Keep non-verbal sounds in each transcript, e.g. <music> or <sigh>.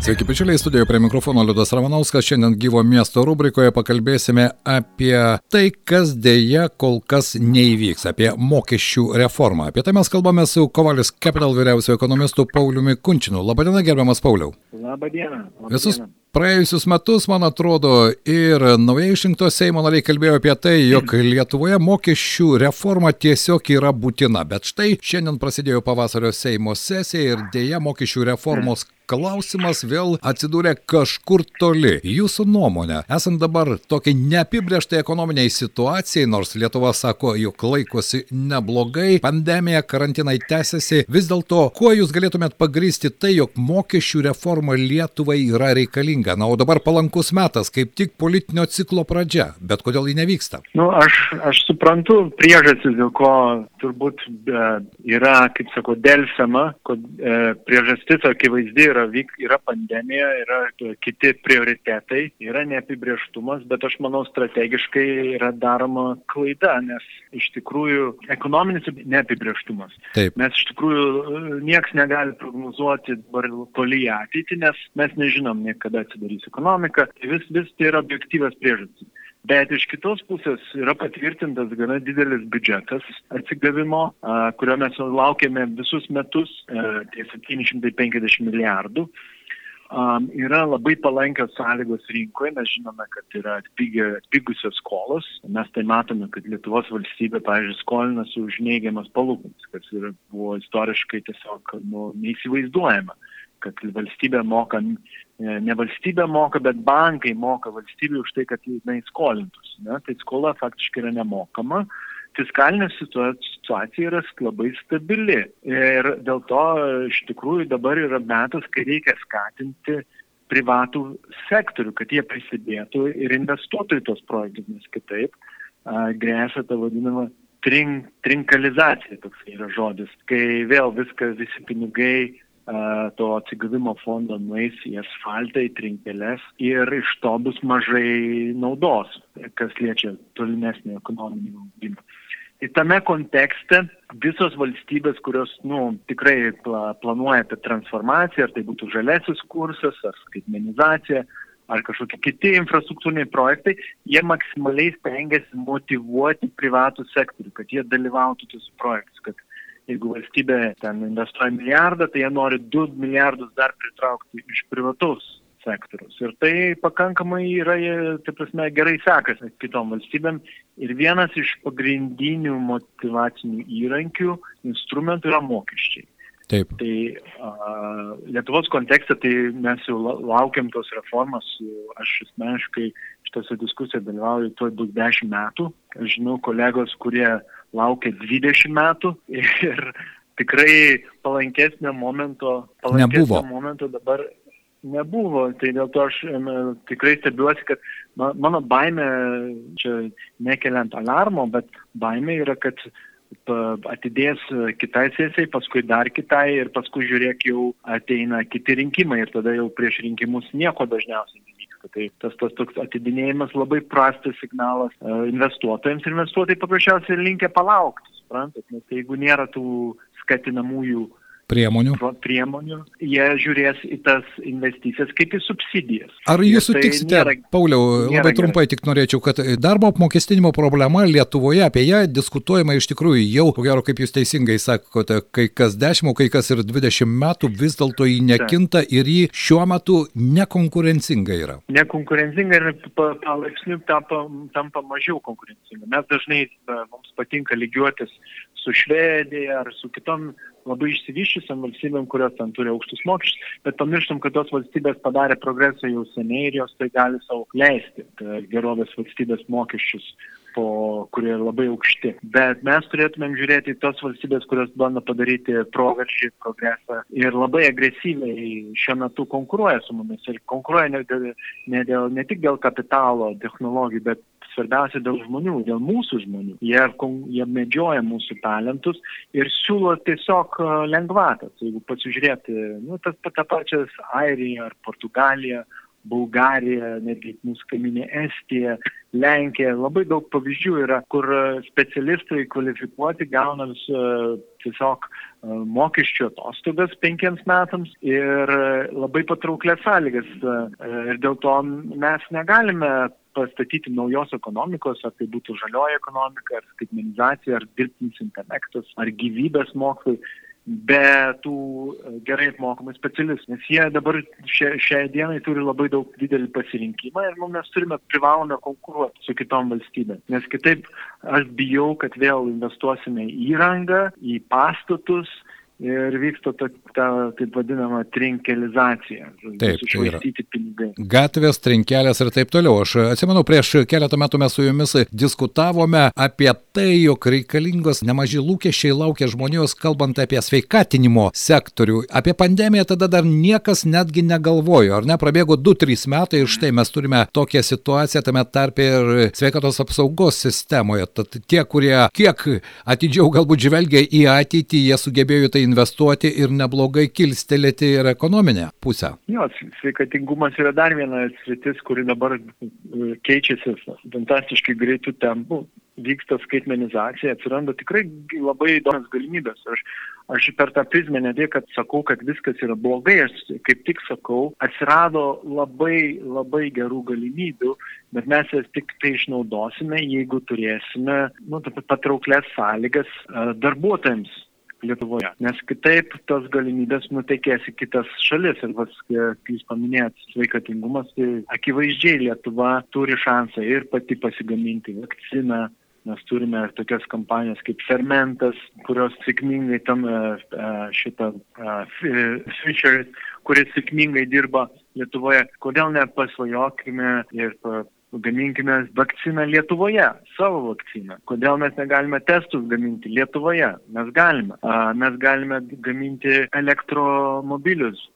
Sveiki, bičiuliai, studijoje prie mikrofono Liudas Ramanauskas. Šiandien gyvo miesto rubrikoje pakalbėsime apie tai, kas dėja kol kas neįvyks, apie mokesčių reformą. Apie tai mes kalbame su Kovalis Capital vyriausiu ekonomistu Pauliumi Kunčinu. Labadiena, gerbiamas Pauliau. Labadiena. Visus praėjusius metus, man atrodo, ir naujai išrinkto Seimo nariai kalbėjo apie tai, jog Lietuvoje mokesčių reforma tiesiog yra būtina. Bet štai šiandien prasidėjo pavasario Seimo sesija ir dėja mokesčių reformos klausimas vėl atsidūrė kažkur toli. Jūsų nuomonė, esant dabar tokiai neapibrieštai ekonominiai situacijai, nors Lietuva sako, jog laikosi neblogai, pandemija, karantinai tęsiasi, vis dėlto, kuo jūs galėtumėt pagrysti tai, jog mokesčių reforma Lietuvai yra reikalinga? Na, o dabar palankus metas, kaip tik politinio ciklo pradžia, bet kodėl ji nevyksta? Nu, aš, aš suprantu priežastis, dėl ko turbūt e, yra, kaip sako, dėlsama, kad e, priežastis akivaizdi yra, vyk, yra pandemija, yra kiti prioritetai, yra neapibrieštumas, bet aš manau strategiškai yra daroma klaida, nes iš tikrųjų ekonominis neapibrieštumas. Taip. Mes iš tikrųjų nieks negali prognozuoti toli ateitį, nes mes nežinom niekada atsidarys ekonomika, vis, vis tai yra objektyvas priežastis. Bet iš kitos pusės yra patvirtintas gana didelis biudžetas atsigavimo, kurio mes laukėme visus metus, tie 750 milijardų. Yra labai palankios sąlygos rinkoje, mes žinome, kad yra atpigusios skolos, mes tai matome, kad Lietuvos valstybė, pavyzdžiui, skolinasi už neigiamas palūkanas, kas yra, buvo istoriškai tiesiog nu, neįsivaizduojama kad valstybė moka, ne valstybė moka, bet bankai moka valstybė už tai, kad jinai skolintųsi. Ne? Tai skola faktiškai yra nemokama. Fiskalinė situacija yra labai stabili ir dėl to iš tikrųjų dabar yra metas, kai reikia skatinti privatų sektorių, kad jie prisidėtų ir investuotų į tos projektus, nes kitaip grėsia ta vadinama trink, trinkalizacija, toks yra žodis, kai vėl viskas, visi pinigai to atsigavimo fondo nueis į asfaltą, į trinkelės ir iš to bus mažai naudos, kas liečia tolimesnį ekonominį augimą. Ir tame kontekste visos valstybės, kurios nu, tikrai planuoja apie transformaciją, ar tai būtų žalesis kursas, ar skaitmenizacija, ar kažkokie kiti infrastruktūriniai projektai, jie maksimaliai stengiasi motivuoti privatų sektorių, kad jie dalyvautų tuose projektuose, kad jeigu valstybė ten investuoja milijardą, tai jie nori 2 milijardus dar pritraukti iš privataus sektoriaus. Ir tai pakankamai yra, taip prasme, gerai sekasi kitom valstybėm. Ir vienas iš pagrindinių motivacinių įrankių, instrumentų yra mokesčiai. Taip. Tai a, Lietuvos kontekste, tai mes jau laukiam tos reformos, aš asmeniškai šitose diskusijose dalyvauju, tuoj bus 10 metų. Aš žinau kolegos, kurie laukia 20 metų ir tikrai palankesnio momento, palankesnio Nebuvo. momento dabar nebuvo. Tai dėl to aš em, tikrai stebiuosi, kad ma- mano baime, čia nekeliant alarmo, bet baime yra, kad atidės kitai sesijai, paskui dar kitai ir paskui žiūrėk jau ateina kiti rinkimai ir tada jau prieš rinkimus nieko dažniausiai nevyksta. Tai tas, tas toks atidinėjimas labai prastas signalas e, investuotojams ir investuotojai paprasčiausiai linkia palaukti, suprantat, nes jeigu nėra tų skatinamųjų Priemonių. priemonių, jie žiūrės į tas investicijas kaip į subsidijas. Ar jūs tai sutiksite, nėra- Pauliau, nėra labai gerai. trumpai tik norėčiau, kad darbo apmokestinimo problema Lietuvoje, apie ją diskutuojama iš tikrųjų jau, ko gero, kaip jūs teisingai sakote, kai kas 10, o kai kas ir 20 metų, vis dėlto jį nekinta ir jį šiuo metu nekonkurencinga yra. nekonkurencinga ir pa- palaipsniui tampa, tampa mažiau konkurencinga. Mes dažnai, e, mums patinka lygiuotis su Švedija ar su kitom labai išsivyščiusiam valstybėm, kurios ten turi aukštus mokesčius, bet pamirštam, kad tos valstybės padarė progresą jau seniai ir jos tai gali savo leisti tai gerovės valstybės mokesčius po, kurie labai aukšti. Bet mes turėtumėm žiūrėti į tos valstybės, kurios bando padaryti proveržį, progresą ir labai agresyviai šiuo metu konkuruoja su mumis ir konkuruoja ne, dėl, ne, dėl, ne tik dėl kapitalo, technologijų, bet svarbiausia dėl žmonių, dėl mūsų žmonių. Jie, jie medžioja mūsų talentus ir siūlo tiesiog lengvatas. Jeigu pasižiūrėti, nu, tas pat tą pačias Airiją ar Portugaliją, Bulgarija, netgi mūsų kaiminė Estija, Lenkija. Labai daug pavyzdžių yra, kur specialistai kvalifikuoti gauna vis, tiesiog e, mokesčių atostogas penkiems metams ir labai patrauklės sąlygas. E, ir dėl to mes negalime pastatyti naujos ekonomikos, ar tai būtų žalioji ekonomika, ar skaitmenizacija, ar dirbtinis intelektas, ar gyvybės mokslai be tų e, gerai apmokamų specialistų, nes jie dabar šia, šiai dienai turi labai daug didelį pasirinkimą ir nu, mes turime privalome konkuruoti su kitom valstybėm, nes kitaip aš bijau, kad vėl investuosime į įrangą, į pastatus, ir vyksta ta, ta taip vadinama trinkelizacija. Taip, tai yra. Pinigai. Gatvės, trinkelės ir taip toliau. Aš atsimenu, prieš keletą metų mes su jumis diskutavome apie tai, jog reikalingos nemaži lūkesčiai laukia žmonijos, kalbant apie sveikatinimo sektorių. Apie pandemiją tada dar niekas netgi negalvojo, ar ne? Prabėgo 2-3 metai ir štai mes turime tokią situaciją tame tarpe ir sveikatos apsaugos sistemoje. Tad tie, kurie kiek atidžiau galbūt žvelgia į ateitį, jie sugebėjo tai investuoti ir neblogai kilstelėti ir ekonominę pusę. Jo, sveikatingumas yra dar viena sritis, kuri dabar e, keičiasi fantastiškai greitų tempų vyksta skaitmenizacija, atsiranda tikrai labai įdomias galimybės. Aš, aš per tą prizmę ne tiek, kad sakau, kad viskas yra blogai, aš kaip tik sakau, atsirado labai, labai gerų galimybių, bet mes jas tik tai išnaudosime, jeigu turėsime nu, patrauklės sąlygas e, darbuotojams Lietuvoje. Nes kitaip tos galimybės nutekės į kitas šalis. Ir vas, kai jūs paminėjot sveikatingumas, tai akivaizdžiai Lietuva turi šansą ir pati pasigaminti vakciną. Mes turime tokias kompanijas kaip Fermentas, kurios sėkmingai tam e, e, šitą Fisher, kuris sėkmingai dirba Lietuvoje. Kodėl nepasvajokime ir gaminkime vakciną Lietuvoje, savo vakciną. Kodėl mes negalime testus gaminti Lietuvoje? Mes galime. Mes galime gaminti elektromobilius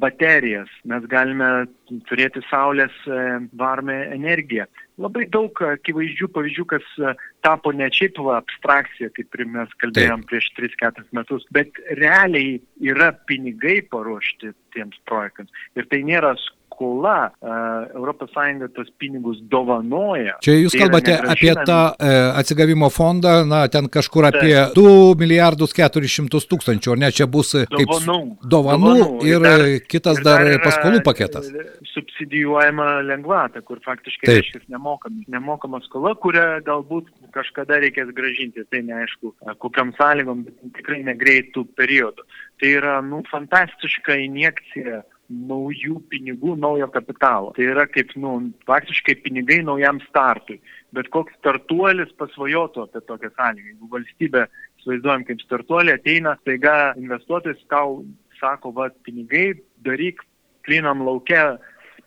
baterijas, mes galime turėti saulės e, varmę energiją. Labai daug akivaizdžių pavyzdžių, kas e, tapo ne šiaip abstrakcija, kaip mes kalbėjom Taip. prieš 3-4 metus, bet realiai yra pinigai paruošti tiems projektams. Ir tai nėra skola, ES tos pinigus dovanoja. Čia jūs tai kalbate apie tą e, atsigavimo fondą, na, ten kažkur apie Taip. 2 milijardus 400 tūkstančių, ar ne, čia bus kaip dovanų, dovanų, dovanų ir, ir dar, kitas ir dar, dar paskolų paketas. Subsidijuojama lengvata, kur faktiškai reiškia nemokama, nemokama skola, kurią galbūt kažkada reikės gražinti, tai neaišku, kokiam sąlygom, bet tikrai negreitų periodų. Tai yra, nu, fantastiška injekcija naujų pinigų, naujo kapitalo. Tai yra kaip, nu, faktiškai pinigai naujam startui. Bet koks startuolis pasvajotų apie tokią sąlygą. Jeigu valstybė, įsivaizduojam, kaip startuolį ateina, taiga investuotojas tau sako, va, pinigai daryk plinam laukia,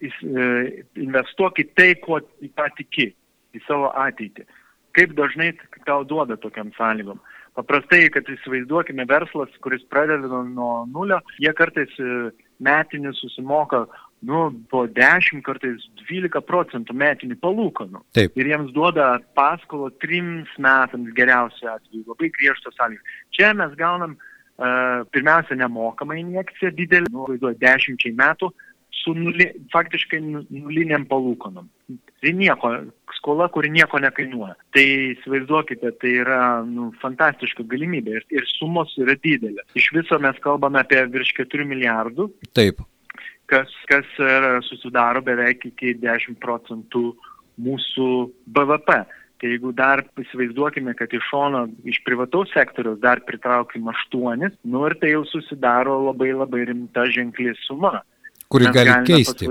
e, investuok į tai, ko į ką tiki, į savo ateitį. Kaip dažnai tau duoda tokiam sąlygom. Paprastai, kad įsivaizduokime verslas, kuris pradeda nuo nulio, jie kartais e, metinį susimoka nu, po 10, kartais 12 procentų metinį palūkanų. Taip. Ir jiems duoda paskolą trims metams geriausiu atveju, labai griežtos sąlygos. Čia mes gaunam uh, pirmiausia nemokamą injekciją didelį, nu, vaizduoju, dešimčiai metų su nuli, faktiškai nu, nuliniam palūkanom. Tai nieko, skola, kuri nieko nekainuoja. Tai įsivaizduokite, tai yra nu, fantastiška galimybė ir, ir sumos yra didelės. Iš viso mes kalbame apie virš 4 milijardų. Taip. Kas, kas susidaro beveik iki 10 procentų mūsų BVP. Tai jeigu dar įsivaizduokime, kad iš šono, iš privataus sektoriaus dar pritraukim aštuonis, nu ir tai jau susidaro labai labai rimta ženkli suma kuri Mes gali keisti.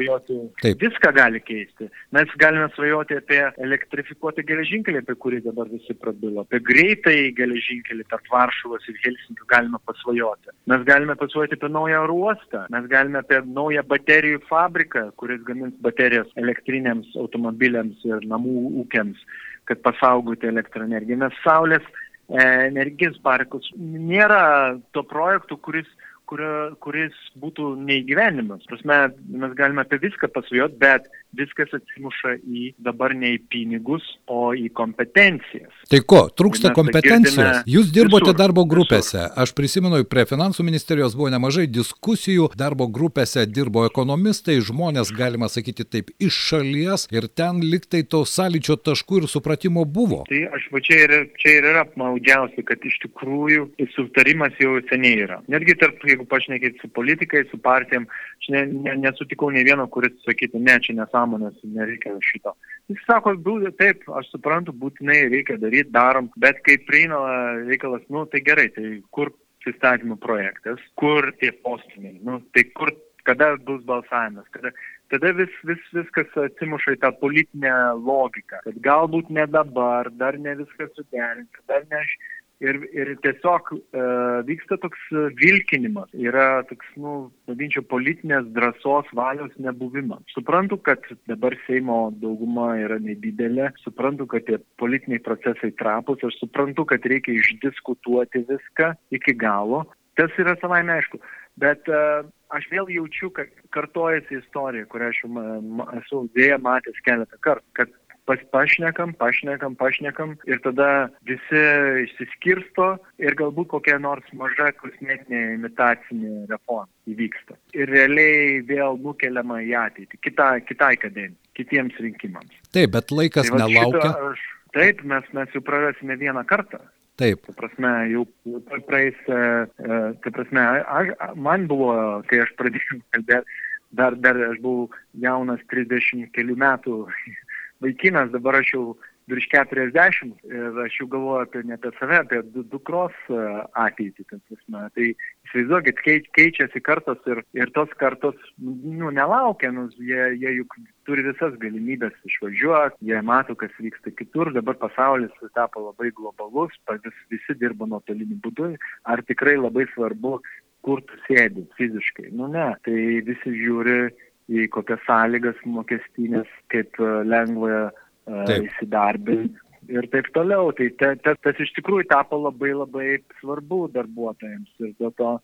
Taip. Viską gali keisti. Mes galime svajoti apie elektrifikuotą geležinkelį, apie kurį dabar visi prabilo. Apie greitai geležinkelį tarp Varšuvos ir Helsinkio galime pasvajoti. Mes galime pasvajoti apie naują ruostą. Mes galime apie naują baterijų fabriką, kuris gamins baterijas elektrinėms automobiliams ir namų ūkiams, kad pasaugoti elektroenergiją. Mes saulės e, energijos parkus. Nėra to projektų, kuris kurio, kuris būtų neįgyvenimas. Prasme, mes galime apie viską pasvajot, bet viskas atsimuša į dabar ne į pinigus, o į kompetencijas. Tai ko, trūksta kompetencijos? Jūs dirbote visur, darbo visur. grupėse. Aš prisimenu, prie finansų ministerijos buvo nemažai diskusijų, darbo grupėse dirbo ekonomistai, žmonės, galima sakyti taip, iš šalies ir ten liktai to sąlyčio taškų ir supratimo buvo. Tai aš va čia ir, čia ir yra maudžiausia, kad iš tikrųjų sutarimas jau seniai yra. Netgi tarp, jeigu pašnekėt su politikais, su partijom, aš ne, ne, nesutikau ne vieno, kuris sakytų, ne, čia nesąmonės, nereikia šito. Jis sako, būdė, taip, aš suprantu, būtinai reikia daryti, darom, bet kai prieina reikalas, nu tai gerai, tai kur įstatymų projektas, kur tie postumiai, nu tai kur, kada bus balsavimas, kada, tada vis, vis, viskas atsimuša į tą politinę logiką, kad galbūt ne dabar, dar ne viskas suderinta, dar ne aš. Ir, ir tiesiog e, vyksta toks e, vilkinimas, yra toks, nu, vadinčiau, politinės drąsos valios nebuvimas. Suprantu, kad dabar Seimo dauguma yra nedidelė, suprantu, kad tie politiniai procesai trapus, aš suprantu, kad reikia išdiskutuoti viską iki galo. Tas yra savai aišku. Bet uh, aš vėl jaučiu, kad kartojasi istorija, kurią aš jau ma- ma- esu dėja matęs keletą kartų, kad pašnekam, pašnekam, pašnekam ir tada visi išsiskirsto ir galbūt kokia nors maža kosmetinė imitacinė reforma įvyksta. Ir realiai vėl nukeliama į ateitį, kita, kitai kadencijai, kitiems rinkimams. Taip, bet laikas Tai nelaukia. Aš, taip, mes, mes jau prarasime vieną kartą. Taip. Ta prasme, jau praeis, e, e, ta prasme, aš, man buvo, kai aš pradėjau kalbėti, dar, dar aš buvau jaunas 30 kelių metų vaikinas, dabar aš jau virš 40 ir aš jau galvoju apie ne apie save, apie du, dukros e, ateitį. Tai įsivaizduokit, kei, keičiasi kartos ir, ir tos kartos, nu, nelaukia, nu, jie, jie juk turi visas galimybės išvažiuoti, jie mato, kas vyksta kitur, dabar pasaulis tapo labai globalus, vis, visi dirba nuotoliniu būdu, ar tikrai labai svarbu, kur tu sėdi fiziškai. Nu ne, tai visi žiūri į kokias sąlygas mokestinės, kaip e, lengva Taip. uh, įsidarbinti ir taip toliau. Tai te, te, tas iš tikrųjų tapo labai labai svarbu darbuotojams ir dėl to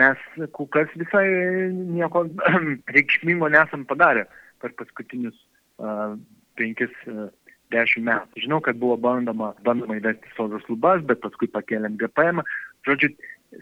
mes kol kas visai nieko <clears throat> reikšmingo nesam padarę per paskutinius uh, penkis. Uh, dešimt metų. Žinau, kad buvo bandoma, bandoma įvesti sodros lubas, bet paskui pakėlėm GPM. Žodžiu,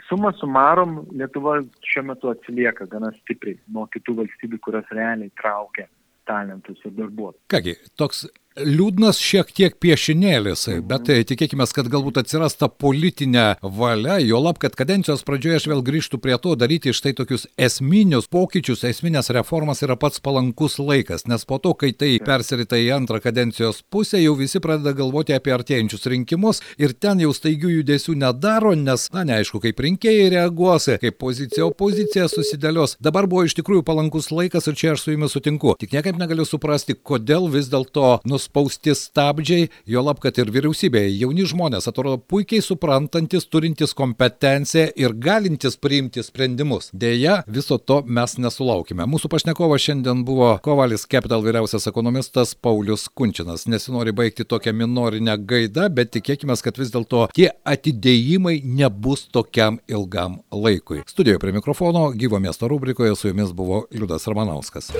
suma sumarom, Lietuva šiuo metu atsilieka gana stipriai nuo kitų valstybių, kurios realiai traukia talentus ir darbuotojus. Kągi, toks liūdnas šiek tiek piešinėlis, bet tai tikėkime, kad galbūt atsiras ta politinė valia, jo lab, kad kadencijos pradžioje aš vėl grįžtų prie to daryti štai tokius esminius pokyčius, esminės reformas yra pats palankus laikas, nes po to, kai tai persirita į antrą kadencijos pusę, jau visi pradeda galvoti apie artėjančius rinkimus ir ten jau staigių judesių nedaro, nes, na, neaišku, kaip rinkėjai reaguos, kaip pozicija opozicija susidėlios. Dabar buvo iš tikrųjų palankus laikas ir čia aš su jumis sutinku. Tik niekaip negaliu suprasti, kodėl vis dėlto nuspausti stabdžiai, jo lab, kad ir vyriausybėje jauni žmonės atrodo puikiai suprantantis, turintis kompetenciją ir galintis priimti sprendimus. Deja, viso to mes nesulaukime. Mūsų pašnekovas šiandien buvo Kovalis Capital vyriausias ekonomistas Paulius Kunčinas. Nesinori baigti tokią minorinę gaidą, bet tikėkime, kad vis dėlto tie atidėjimai nebus tokiam ilgam laikui. Studijoje prie mikrofono gyvo miesto rubrikoje su jumis buvo Liudas Ramanauskas.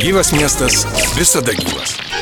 Gyvas miestas visada gyvas.